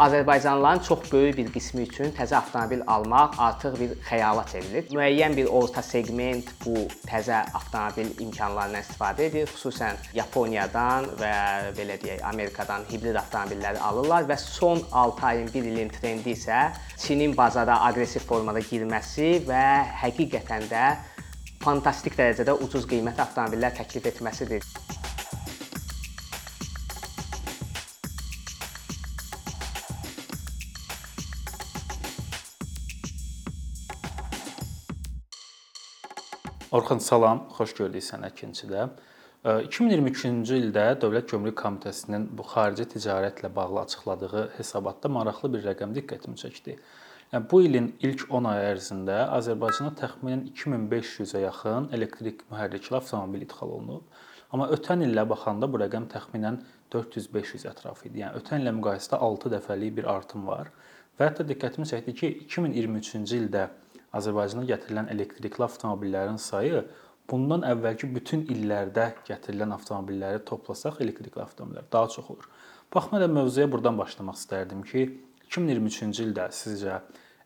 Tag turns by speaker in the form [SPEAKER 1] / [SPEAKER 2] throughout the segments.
[SPEAKER 1] Azərbaycanlıların çox böyük bir qismi üçün təzə avtomobil almaq artıq bir xəyala çevrilib. Müəyyən bir orta seqment bu təzə avtomobil imkanlarından istifadə edir. Xüsusən Yaponiyadan və belə deyək, Amerikadan hibrid avtomobilləri alırlar və son 6 ayın, 1 ilin trendi isə Çinin bazara aqressiv formada girməsi və həqiqətən də fantastik dərəcədə ucuz qiymətli avtomobillər təklif etməsidir.
[SPEAKER 2] Orxan salam, xoş gördük səni ikincidə. 2023-cü ildə Dövlət Gömrük Komitəsinin bu xarici ticarətlə bağlı açıqladığı hesabatda maraqlı bir rəqəm diqqətimi çəkdi. Yəni bu ilin ilk 10 ay ərzində Azərbaycana təxminən 2500-ə yaxın elektrik mühərrikli avtomobil idxal olunub. Amma ötən illə baxanda bu rəqəm təxminən 400-500 ətrafı idi. Yəni ötən illə müqayisədə 6 dəfəlik bir artım var. Və hətta diqqətimi çəkdi ki, 2023-cü ildə Azərbaycana gətirilən elektrikli avtomobillərin sayı bundan əvvəlki bütün illərdə gətirilən avtomobilləri toplasaq elektrikli avtomobillər daha çox olur. Baxmayaraq mövzuya burdan başlamaq istərdim ki, 2023-cü ildə sizcə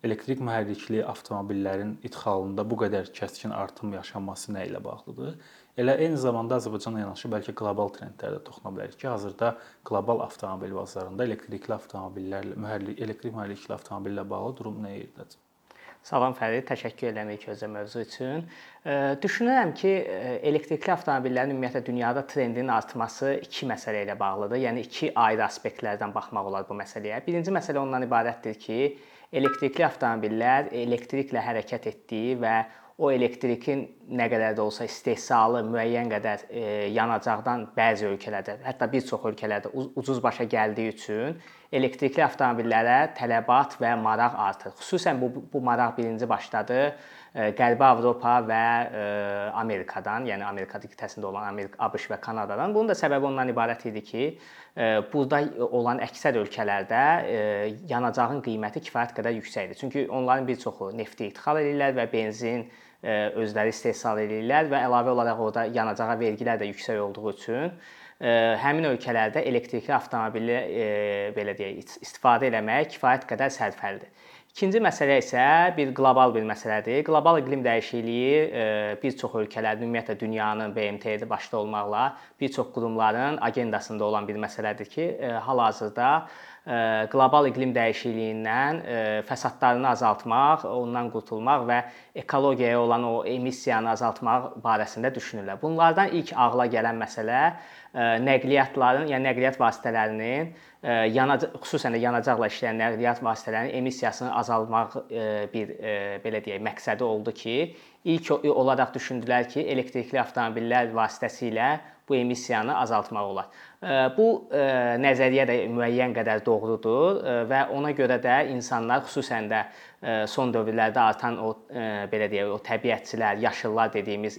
[SPEAKER 2] elektrik mühərrikli avtomobillərin idxalında bu qədər kəskin artım yaşanması nə ilə bağlıdır? Elə eyni zamanda Azərbaycanla yanaşı bəlkə qlobal trendlərə toxuna bilərik ki, hazırda qlobal avtomobil bazarında elektrikli avtomobillərlə mühərrik elektrik mühərrikli avtomobillə bağlı durum nə yerdədir?
[SPEAKER 1] Salam Fərid, təşəkkür edirəm ilk özə mövzu üçün. Düşünürəm ki, elektrikli avtomobillərin ümumiyyətlə dünyada trendinin artması iki məsələ ilə bağlıdır. Yəni iki ayrı aspektlərdən baxmaq olar bu məsələyə. Birinci məsələ ondan ibarətdir ki, elektrikli avtomobillər elektriklə hərəkət etdiyi və o elektrikin nə qədər də olsa istehsalı müəyyən qədər e, yanacaqdan bəzi ölkələrdə, hətta bir çox ölkələrdə ucuz başa gəldiyi üçün elektrikli avtomobillərə tələbat və maraq artır. Xüsusən bu bu maraq birinci başladı Qərbi Avropa və e, Amerikadan, yəni Amerika qitəsində olan Amerika, ABŞ və Kanadadan. Bunun da səbəbi ondan ibarət idi ki, burada olan əksər ölkələrdə yanacağın qiyməti kifayət qədər yüksəkdir. Çünki onların bir çoxu nefti idxal edirlər və benzin özləri istehsal edirlər və əlavə olaraq orada yanacağa vergilər də yüksək olduğu üçün həmin ölkələrdə elektrikli avtomobili belə deyək, istifadə eləmək kifayət qədər sərfəlidir. İkinci məsələ isə bir qlobal bir məsələdir. Qlobal iqlim dəyişikliyi bir çox ölkələrin, ümumiyyətlə dünyanın BMT-də başda olmaqla bir çox qurumların agendasında olan bir məsələdir ki, hal-hazırda qlobal iqlim dəyişikliyindən fəsadlarını azaltmaq, ondan qurtulmaq və ekologiyaya olan o emissiyanı azaltmaq barəsində düşünürlər. Bunlardan ilk ağla gələn məsələ nəqliyyatların, yəni nəqliyyat vasitələrinin yanacaq xüsusən də yanacaqla işləyən nəqliyyat vasitələrinin emissiyasını azaltmaq bir belə deyək məqsədi oldu ki, ilk olaraq düşündülər ki, elektrikli avtomobillər vasitəsilə bu emissiyanı azaltmaq olar. Bu nəzəriyyə də müəyyən qədər doğrudur və ona görə də insanlar xüsusən də son dövrlərdə artan o belə deyək, o təbiətçilər, yaşıllar dediyimiz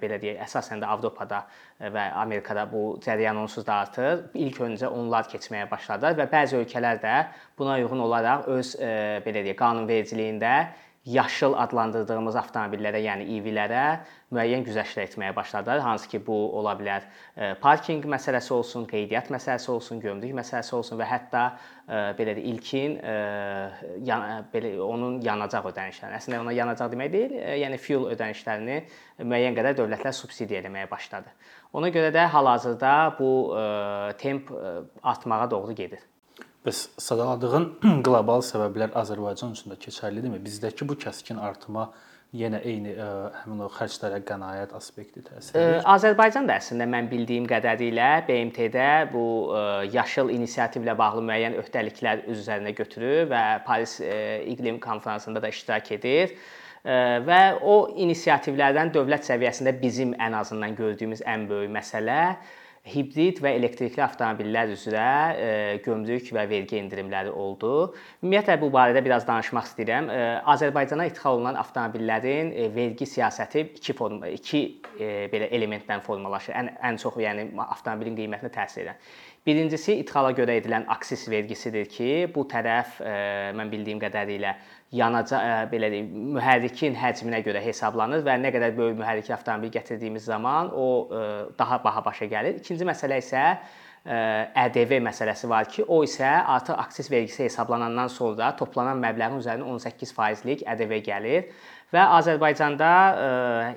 [SPEAKER 1] belə deyək, əsasən də Avropada və Amerikada bu cərəyan onsuz da artır. İlk öncə onlar keçməyə başladılar və bəzi ölkələr də buna uyğun olaraq öz belə deyək, qanunvericiliyində yaşıl adlandırdığımız avtomobillərə, yəni EV-lərə müəyyən güzəştlər etməyə başladılar. Hansı ki, bu ola bilər e, parkinq məsələsi olsun, qeydiyyat məsələsi olsun, gömrük məsələsi olsun və hətta e, belə də ilkin e, belə onun yanacaq ödənişləri. Əslində ona yanacaq demək deyil, yəni fuel ödənişlərini müəyyən qədər dövlətlər subsidiya etməyə başladı. Ona görə də hal-hazırda bu temp artmağa doğru gedir.
[SPEAKER 2] Bəs sadaladığın qlobal səbəblər Azərbaycan üçün də keçərlidirmi? Bizdəki bu kəskin artıma yenə eyni ə, həmin o xərclərə qənaət aspekti təsir edir.
[SPEAKER 1] Azərbaycan da əslində mən bildiyim qədərilə BMT-də bu ə, yaşıl inisiativlə bağlı müəyyən öhdəliklər öz üzərinə götürür və Paris ə, iqlim konfransında da iştirak edir və o inisiativlərdən dövlət səviyyəsində bizim ən azından gördüyümüz ən böyük məsələ hibrid və elektrikli avtomobillər üzrə e, gömrük və vergi endirimləri oldu. Ümumiyyətlə bu barədə biraz danışmaq istəyirəm. E, Azərbaycana ixal olunan avtomobillərin e, vergi siyasəti iki form iki belə elementdən formalaşır. Ən ən çox yəni avtomobilin qiymətinə təsir edən. Birincisi idxala görə edilən aksis vergisidir ki, bu tərəf mən bildiyim qədərilə yanacaq belə deyim, mühərrikin həcminə görə hesablanır və nə qədər böyük mühərrikli avtomobil gətirdiyimiz zaman o daha baha başa gəlir. İkinci məsələ isə ƏDV məsələsi var ki, o isə artıq aksis vergisi hesablanandan sonra toplanan məbləğin üzərinə 18%lik ƏDV gəlir və Azərbaycanda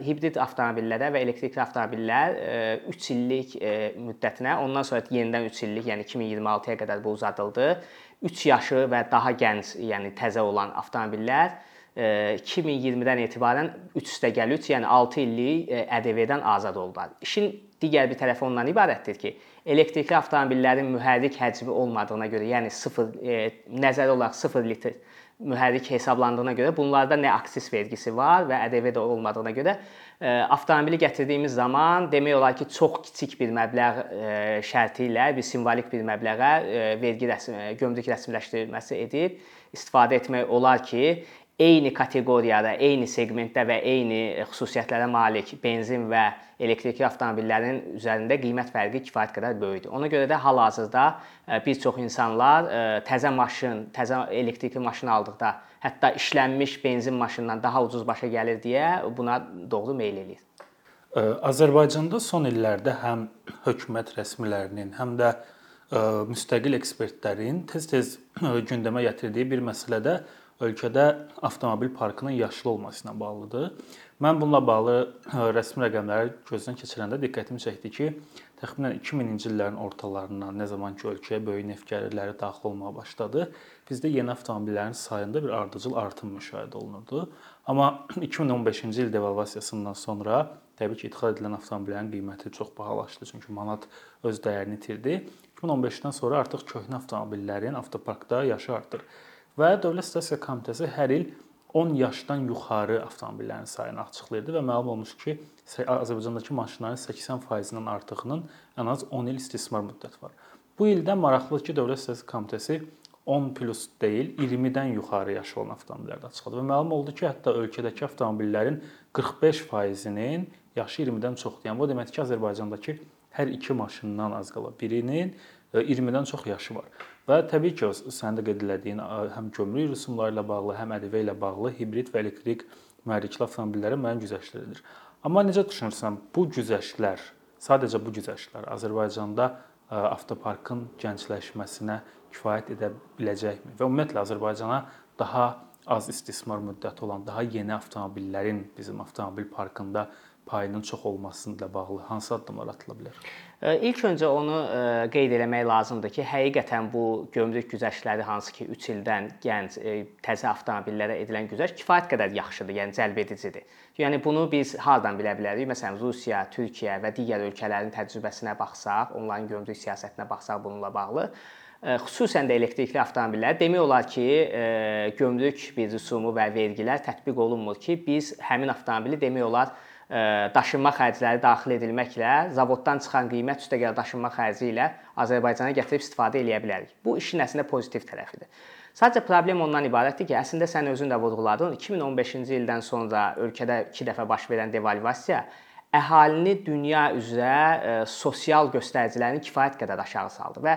[SPEAKER 1] hibrid avtomobillərə və elektrikli avtomobillər 3 illik müddətinə, ondan sonra yenidən 3 illik, yəni 2026-ya qədər bu uzadıldı. 3 yaşı və daha gənc, yəni təzə olan avtomobillər 2020-dən etibarən 3 üstəgəl 3, yəni 6 illik ƏDV-dən azad oldular. İşin digər bir tərəfi ondan ibarətdir ki, elektrikli avtomobillərin mühərrik həcmi olmadığına görə, yəni 0 e, nəzəri olaraq 0 litr mühərrik hesablandığına görə bunlarda nə aksis vergisi var və ƏDV də olmadığına görə e, avtomobili gətirdiyimiz zaman demək olar ki, çox kiçik bir məbləğ e, şərti ilə bir simvolik bir məbləğə e, vergi rəsm gömrük rəsmiləşdirilməsi edib istifadə etmək olar ki, eyni kateqoriyada, eyni seqmentdə və eyni e, xüsusiyyətlərə malik benzin və elektrikli avtomobillərin üzərində qiymət fərqi kifayət qədər böyükdür. Ona görə də hal-hazırda e, bir çox insanlar e, təzə maşın, təzə elektrikli maşın aldıqda hətta işlənmiş benzin maşınından daha ucuz başa gəlir deyə buna doğru meyl eləyir.
[SPEAKER 2] Azərbaycanda son illərdə həm hökumət rəsmilərinin, həm də müstəqil ekspertlərin tez-tez gündəmə gətirdiyi bir məsələ də ölkədə avtomobil parkının yaşlı olması ilə bağlıdır. Mən bununla bağlı rəsmi rəqəmləri gözdən keçirəndə diqqətimi çəkdi ki, təxminən 2000-ci illərin ortalarından nə zaman ki ölkəyə böyük neft gəlirləri daxil olmağa başladı, bizdə yeni avtomobillərin sayında bir ardıcıl artım müşahidə olunurdu. Amma 2015-ci il devalvasiyasından sonra təbii ki, idxal edilən avtomobillərin qiyməti çox bahalaşdı, çünki manat öz dəyərini itirdi. 2015-dən sonra artıq köhnə avtomobillərin avtoparkda yaşı artır və Dövlət Statistika Komitəsi hər il 10 yaşdan yuxarı avtomobillərin sayını açıqlayırdı və məlum olmuş ki, Azərbaycandakı maşınların 80%-dən artığının ən az 10 il istismar müddəti var. Bu ildə maraqlıdır ki, Dövlət Statistika Komitəsi 10 plus deyil, 20-dən yuxarı yaşı olan avtomobilləri də açıqladı və məlum oldu ki, hətta ölkədəki avtomobillərin 45%-nin yaşı 20-dən çoxdur. Yəni bu deməkdir ki, Azərbaycandakı hər iki maşından az qala birinin 20-dən çox yaşı var. Və təbii ki, sənin də qeyd etdiyin həm gömrük rüsumları ilə bağlı, həm ƏDV ilə bağlı hibrid və elektrik mühərrikli avtomobillərə müəyyən güzəştlər edir. Amma necə düşünürsən, bu güzəştlər, sadəcə bu güzəştlər Azərbaycanda avtoparkın gəncləşməsinə kifayət edə biləcəkmi? Və ümumiyyətlə Azərbaycana daha az istismar müddəti olan, daha yeni avtomobillərin bizim avtomobil parkında payının çox olması ilə bağlı hansı addımlar atıla bilər?
[SPEAKER 1] İlk öncə onu qeyd etmək lazımdır ki, həqiqətən bu gömrük güzəştləri hansı ki 3 ildən gənc təzə avtomobillərə edilən güzəşt kifayət qədər yaxşıdır, yəni cəlb edicidir. Yəni bunu biz hardan bilə bilərik? Məsələn, Rusiya, Türkiyə və digər ölkələrin təcrübəsinə baxsaq, onların gömrük siyasətinə baxsaq bununla bağlı xüsusən də elektrikli avtomobillər demək olar ki, gömrük bir rüsumu və vergilər tətbiq olunmur ki, biz həmin avtomobili demək olar daşınma xərcləri daxil edilməklə zavoddan çıxan qiymət üstəgəl daşınma xərci ilə Azərbaycana gətirib istifadə eləyə bilərik. Bu işin əslində pozitiv tərəfidir. Sadəcə problem ondan ibarətdir ki, əslində sən özün də vurğuladın, 2015-ci ildən sonra ölkədə 2 dəfə baş verən devalvasiya əhalini dünya üzrə sosial göstəricilərini kifayət qədər aşağı saldı və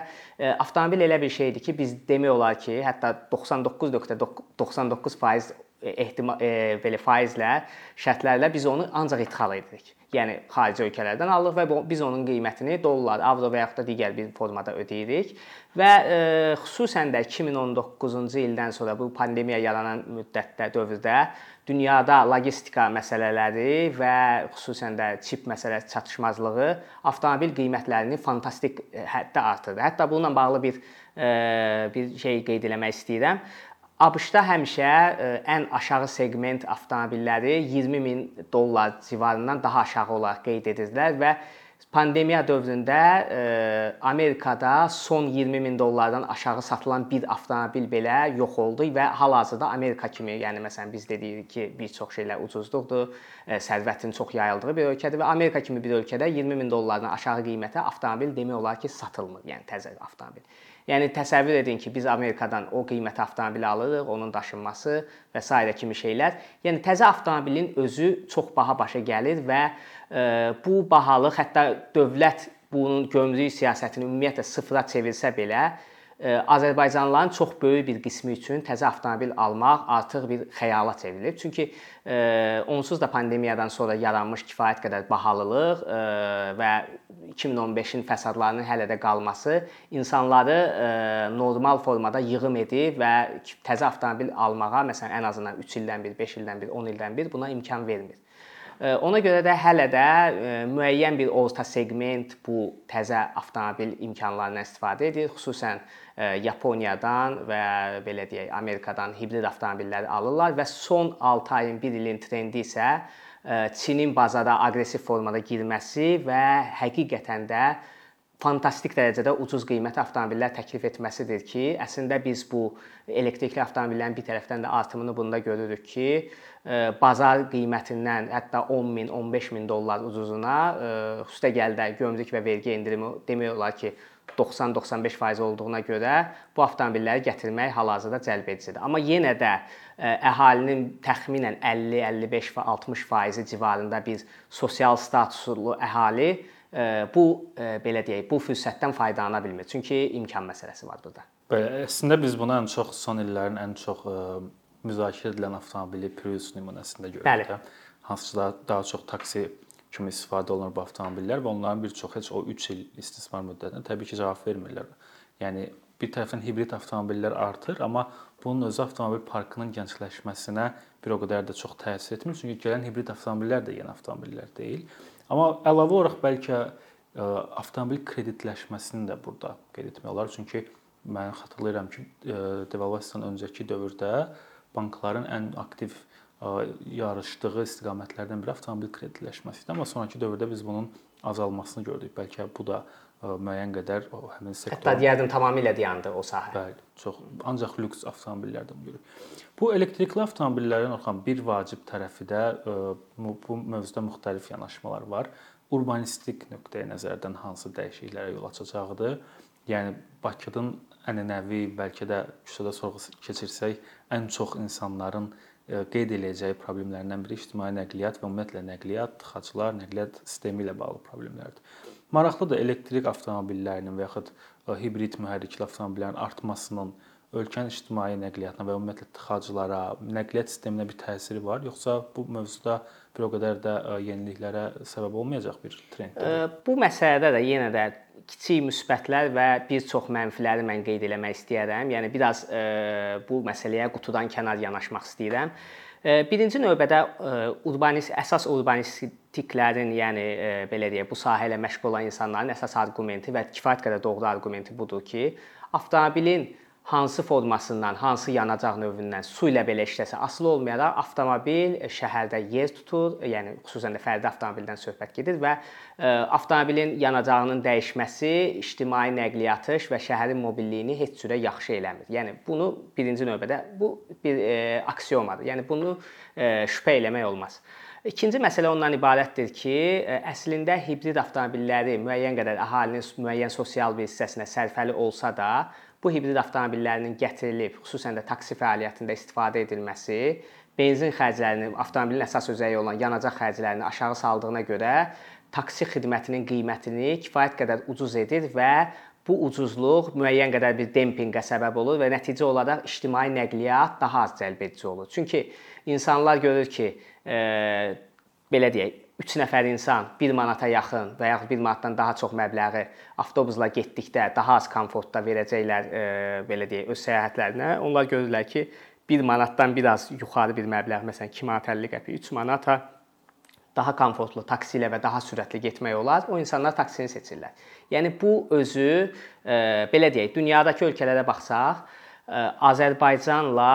[SPEAKER 1] avtomobil elə bir şeydir ki, biz demək olar ki, hətta 99.99% ehtimal e, belə faizlə, şərtlərlə biz onu ancaq idxal edirik. Yəni xarici ölkələrdən alırıq və biz onun qiymətini dollar, avro və yaxud da digər bir formada ödəyirik. Və e, xüsusən də 2019-cu ildən sonra bu pandemiya yaranan müddətdə, dövrdə dünyada logistika məsələləri və xüsusən də çip məsələsi çatışmazlığı avtomobil qiymətlərini fantastik e, həddə artırdı. Hətta bununla bağlı bir e, bir şey qeyd eləmək istəyirəm. ABŞ-da həmişə e, ən aşağı seqment avtomobilləri 20 min dollar civarından daha aşağı olaraq qeyd edirdilər və pandemiya dövründə e, Amerikada son 20 min dollardan aşağı satılan bir avtomobil belə yox oldu və hal-hazırda Amerika kimi, yəni məsələn biz deyirik ki, bir çox şeylər ucuzluqdur, e, sərvətin çox yayıldığı bir ölkədir və Amerika kimi bir ölkədə 20 min dollardan aşağı qiymətə avtomobil demək olar ki, satılmır, yəni təzə avtomobil. Yəni təsəvvür edin ki, biz Amerikadan o qiymətə avtomobil alırıq, onun daşınması və s. kimi şeylər. Yəni təzə avtomobilin özü çox baha başa gəlir və e, bu bahalıq hətta dövlət bunun gömrük siyasətini ümumiyyətlə sıfıra çevirsə belə Azərbaycanlıların çox böyük bir qismi üçün təzə avtomobil almaq artıq bir xəyala çevrilib. Çünki onsuz da pandemiyadan sonra yaranmış kifayət qədər bahalılıq və 2015-in fəsadlarının hələ də qalması insanları normal formada yığım edir və təzə avtomobil almağa məsələn ən azından 3 ildən bir, 5 ildən bir, 10 ildən bir buna imkan vermir. Ona görə də hələ də müəyyən bir orta seqment bu təzə avtomobil imkanlarından istifadə edir. Xüsusən Yaponiyadan və belə deyək, Amerikadan hibrid avtomobilləri alırlar və son 6 ayın, 1 ilin trendi isə Çinin bazara aqressiv formada girməsi və həqiqətən də fantastik dərəcədə ucuz qiymətli avtomobillər təklif etməsidir ki, əslində biz bu elektrikli avtomobillərin bir tərəfdən də artımını bunda görürük ki, e, bazar qiymətindən hətta 10 min, 15 min dollar ucuzuna e, xüsusilə gəldə gömrük və vergi endirimi demək olar ki, 90-95% olduğuna görə bu avtomobilləri gətirmək hal-hazırda cəlbedicidir. Amma yenə də e, əhalinin təxminən 50-55 və 60% civarında bir sosial statuslu əhali bu belə deyək, bu fürsətdən faydalana bilmir. Çünki imkan məsələsi var burada.
[SPEAKER 2] Bəli, əslində biz bunu ən çox son illərin ən çox müzakirə edilən avtomobili Prius nümunəsində görürük. Bəli. Hansı ki daha çox taksi kimi istifadə olunur bu avtomobillər və onların bir çoxu heç o 3 il istismar müddətinə təbii ki cavab vermirlər. Yəni bir tərəfdən hibrid avtomobillər artır, amma bunun özü avtomobil parkının gəncləşməsinə bir o qədər də çox təsir etmir. Çünki gələn hibrid avtomobillər də yeni avtomobillər deyil. Amma əlavə olaraq bəlkə e, avtomobil kreditləşməsini də burada qeyd etmək olar. Çünki mən xatırlayıram ki, e, devalvasiyadan öncəki dövrdə bankların ən aktiv e, yarışdığı istiqamətlərdən biri avtomobil kreditləşməsi idi. Amma sonrakı dövrdə biz bunun azalmasını gördük. Bəlkə bu da müəyyən qədər o həmin sektor
[SPEAKER 1] Hətta deyərdim tamamilə dayandı o sahə.
[SPEAKER 2] Bəli, çox ancaq lüks avtomobillərdən görürük. Bu elektrikli avtomobillərin Orxan bir vacib tərəfi də bu mövzuda müxtəlif yanaşmalar var. Urbanistik nöqteyi nəzərdən hansı dəyişikliklərə yol açacağıdır? Yəni Bakının ənənəvi, bəlkə də küçədə sorğu keçirsək, ən çox insanların qeyd edəcəyi problemlərdən biri ictimai nəqliyyat və ümumiyyətlə nəqliyyat, tıxaclar, nəqliyyat sistemi ilə bağlı problemlərdir. Maraqlıdır elektrik avtomobillərinin və yaxud hibrid mühərrikli avtomobillərin artmasının ölkənin ictimai nəqliyyatına və ümumiyyətlə tıxaclara, nəqliyyat sisteminə bir təsiri var, yoxsa bu mövzuda bir o qədər də yeniliklərə səbəb olmayacaq bir trenddir?
[SPEAKER 1] Bu məsələdə də yenə də kiçik müsbətlər və bir çox mənfiləri mən qeyd eləmək istəyirəm. Yəni biraz bu məsələyə qutudan kənar yanaşmaq istəyirəm. Birinci növbədə urbanist əsas urbanistiklərin, yəni belə deyək, bu sahə ilə məşğul olan insanların əsas arqumenti və kifayət qədər doğru arqumenti budur ki, avtomobilin hansı formasından, hansı yanacaq növündən su ilə belə işləsə, asılı olmayaraq avtomobil şəhərdə yer tutur, yəni xüsusən də fərdi avtomobildən söhbət gedir və e, avtomobilin yanacağının dəyişməsi ictimai nəqliyyatı və şəhərin mobilliyini heç cürə yaxşı eləmir. Yəni bunu birinci növbədə bu bir e, aksiomadır. Yəni bunu e, şübhə eləmək olmaz. İkinci məsələ ondan ibarətdir ki, e, əslində hibrid avtomobilləri müəyyən qədər əhalinin müəyyən sosial bir hissəsinə sərfəli olsa da, bu hibrid avtomobillərinin gətirilib, xüsusən də taksi fəaliyyətində istifadə edilməsi benzin xərclərini, avtomobilin əsas özəyi olan yanacaq xərclərini aşağı saldığına görə taksi xidmətinin qiymətini kifayət qədər ucuz edir və bu ucuzluq müəyyən qədər bir dempinqə səbəb olur və nəticə olaraq ictimai nəqliyyat daha az cəlbedici olur. Çünki insanlar görür ki, e, belə deyək, 3 nəfər insan 1 manata yaxın və yaxud 1 manatdan daha çox məbləği avtobusla getdikdə daha az komfortda verəcəklər e, belə deyək öz səyahətlərinə. Onlar görürlər ki, 1 manatdan biraz yuxarı bir məbləğ, məsələn 2 manat 50 qəpik, 3 manata daha komfortlu taksi ilə və daha sürətli getmək olar. O insanlar taksini seçirlər. Yəni bu özü e, belə deyək, dünyadakı ölkələrə baxsaq, Azərbaycanla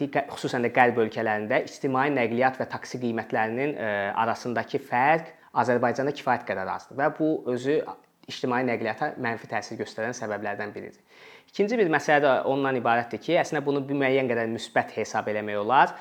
[SPEAKER 1] xüsusən də qərb ölkələrində ictimai nəqliyyat və taksi qiymətlərinin arasındakı fərq Azərbaycanda kifayət qədər azdır və bu özü ictimai nəqliyyata mənfi təsir göstərən səbəblərdən biridir. İkinci bir məsələ də ondan ibarətdir ki, əslində bunu bir müəyyən qədər müsbət hesab eləmək olar.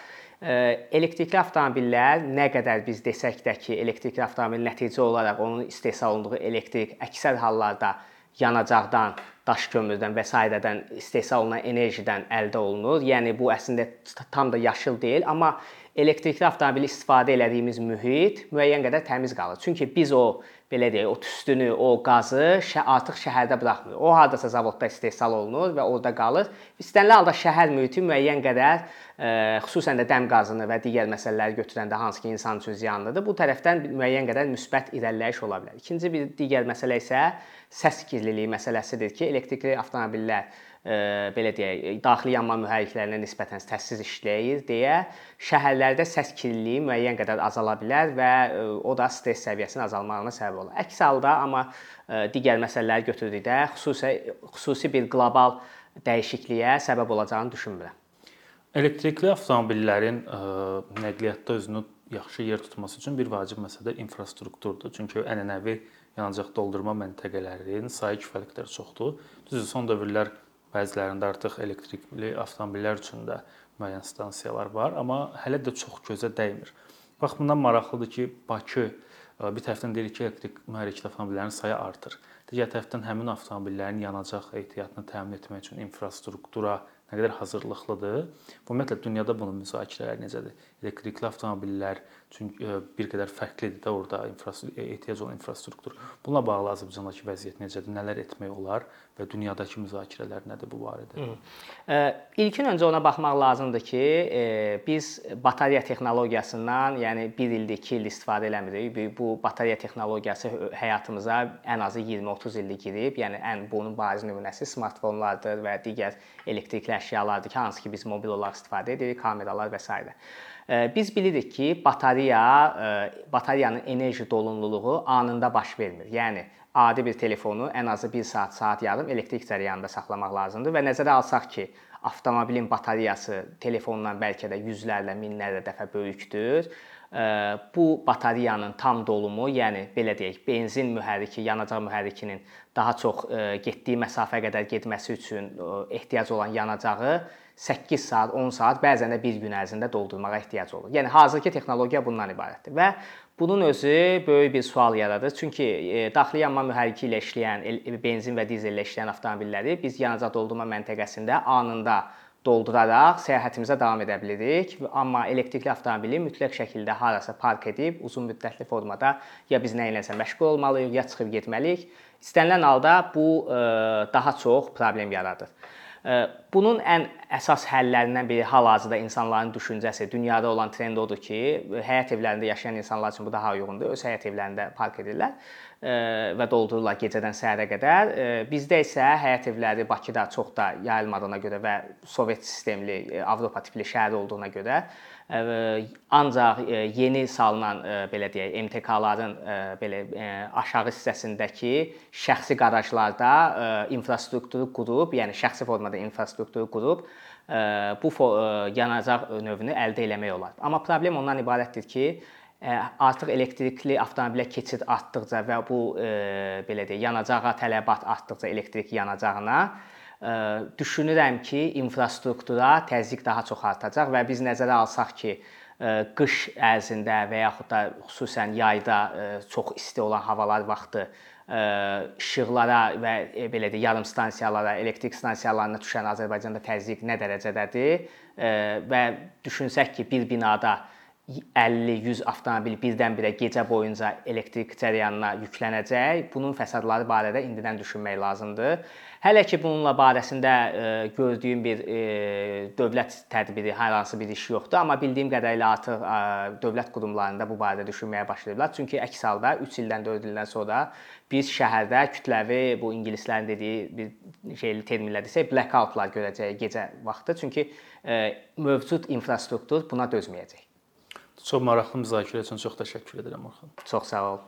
[SPEAKER 1] Elektrikli avtomobillər nə qədər biz desək də ki, elektrikli avtomobil nəticə olaraq onun istehsal olunduğu elektrik əksər hallarda yanacaqdan, daş kömürdən və sairədən istehsal olunan enerjidən əldə olunur. Yəni bu əslində tam da yaşıl deyil, amma elektrikli avtomobil istifadə elədiyimiz mühit müəyyən qədər təmiz qalır. Çünki biz o belə deyək, o tüstünü, o qazı şə artıq şəhərdə buraxmır. O hardasa zavodda istehsal olunur və orada qalır. İstənilən halda şəhər mühiti müəyyən qədər ə, xüsusən də dəm qazını və digər məsələləri götürəndə hansı ki insan üçün ziyanlıdır, bu tərəfdən müəyyən qədər müsbət irəliləyiş ola bilər. İkinci bir digər məsələ isə səs kirliliyi məsələsidir ki, elektrikli avtomobillər belə deyək, daxili yanma mühərriklərinə nisbətən səssiz işləyir deyə şəhərlərdə səs kirliliyi müəyyən qədər azala bilər və o da stress səviyyəsinin azalmağına səbəb olar. Əks halda amma digər məsələləri götürdükdə xüsusi xüsusi bir qlobal dəyişikliyə səbəb olacağını düşünmürəm.
[SPEAKER 2] Elektrikli avtomobillərin nəqliyyatda özünü yaxşı yer tutması üçün bir vacib məsələ infrastrukturdur. Çünki ənənəvi yanacaq doldurma məntəqələrinin sayı kifayət qədər çoxdur. Düzdür, son dövrlər Bəzilərində artıq elektrikli avtomobillər üçün də müəyyən stansiyalar var, amma hələ də çox gözə dəymir. Bax bundan maraqlıdır ki, Bakı e, bir tərəfdən deyir ki, elektrik mühərrikli avtomobillərin sayı artır. Digər tərəfdən həmin avtomobillərin yanacaq ehtiyatını təmin etmək üçün infrastruktura nə qədər hazırlıqlıdır. Ümumiyyətlə dünyada bunun müzakirələri necədir? Elektrikli avtomobillər çünki e, bir qədər fərqlidir də orada infrastruktur ehtiyac olan infrastruktur. Bununla bağlı Azərbaycandakı vəziyyət necədir? Nələr etmək olar və dünyadakı müzakirələr nədir bu barədə?
[SPEAKER 1] İlkin öncə ona baxmaq lazımdır ki, e, biz batareya texnologiyasından, yəni 1 ildir, 2 il istifadə eləmirik. Bu batareya texnologiyası həyatımıza ən azı 20-30 illik girib. Yəni ən bunun bariz nümunəsi smartfonlardır və digər elektrikli əşyalardır ki, hansı ki biz mobil olaraq istifadə edirik, kameralar və s. Biz bilirik ki, batareya, batareyanın enerji dolunluluğu anında baş vermir. Yəni adi bir telefonu ən azı 1 saat, saat yarım elektrik cərəyanında saxlamaq lazımdır və nəzərə alsaq ki, avtomobilin batareyası telefondan bəlkə də yüzlərlə, minlərlə dəfə böyükdür. Bu batareyanın tam dolumu, yəni belə deyək, benzin mühərriki, yanacaq mühərrikinin daha çox getdiyi məsafə qədər getməsi üçün ehtiyac olan yanacağı 8 saat, 10 saat, bəzən də 1 gün ərzində doldurmağa ehtiyac olur. Yəni hazırki texnologiya bundan ibarətdir və bunun özü böyük bir sual yaradır. Çünki daxili yanma mühərriki ilə işləyən, benzin və dizellə işləyən avtomobilləri biz yanacaq doldurma məntəqəsində anında dolduraraq səyahətimizə davam edə bilirik. Amma elektrikli avtomobili mütləq şəkildə harasa park edib uzun müddətli formada ya biz nə iləsə məşğul olmalıyıq, ya çıxıb getməliyik. İstənilən halda bu e, daha çox problem yaradır. Bunun ən əsas həllərindən biri hal-hazırda insanların düşüncəsi, dünyada olan trend odur ki, həyət evlərində yaşayan insanlar üçün bu daha uyğundur. Öz həyət evlərində park edirlər və doldururlar gecədən səhərə qədər. Bizdə isə həyət evləri Bakıda çox da yayılmadığına görə və Sovet sistemli Avropa tipli şəhər olduğuna görə ancaq yeni salınan belə deyək, MTK-ların belə aşağı hissəsindəki şəxsi qarajlarda infrastrukturu qurub, yəni şəxsi formada infrastrukturu qurub bu yanacaq növünü əldə etmək olar. Amma problem ondan ibarətdir ki, artıq elektrikli avtomobilə keçid artdıqca və bu belə deyək, yanacağa tələbat artdıqca elektrik yanacağına düşünürəm ki, infrastruktura təzyiq daha çox artacaq və biz nəzərə alsaq ki, qış ərzində və yaxud da xüsusən yayda çox isti olan havalar vaxtı işıqlara və e, belə deyək, yarım stansiyalara, elektrik stansiyalarına düşən Azərbaycanda təzyiq nə dərəcədədir? Və düşünsək ki, bir binada 50-100 avtomobil birdən-birə gecə boyunca elektrik cərəyanına yüklənəcək. Bunun fəsadları barədə indidən düşünmək lazımdır. Hələ ki bununla barəsində e, gördüyüm bir e, dövlət tədbiri, hər hansı bir iş yoxdur, amma bildiyim qədərilə artıq e, dövlət qurumlarında bu barədə düşünməyə başlayıblar. Çünki əks halda 3 ildən 4 ildən sonra biz şəhərdə kütləvi bu ingilislərin dediyi bir şeyli terminlə desək blackoutlar görəcəyik gecə vaxtı. Çünki mövcud infrastruktur buna dözməyəcək.
[SPEAKER 2] Çox maraqlı müzakirə üçün çox təşəkkür edirəm Orxan.
[SPEAKER 1] Çox sağ ol.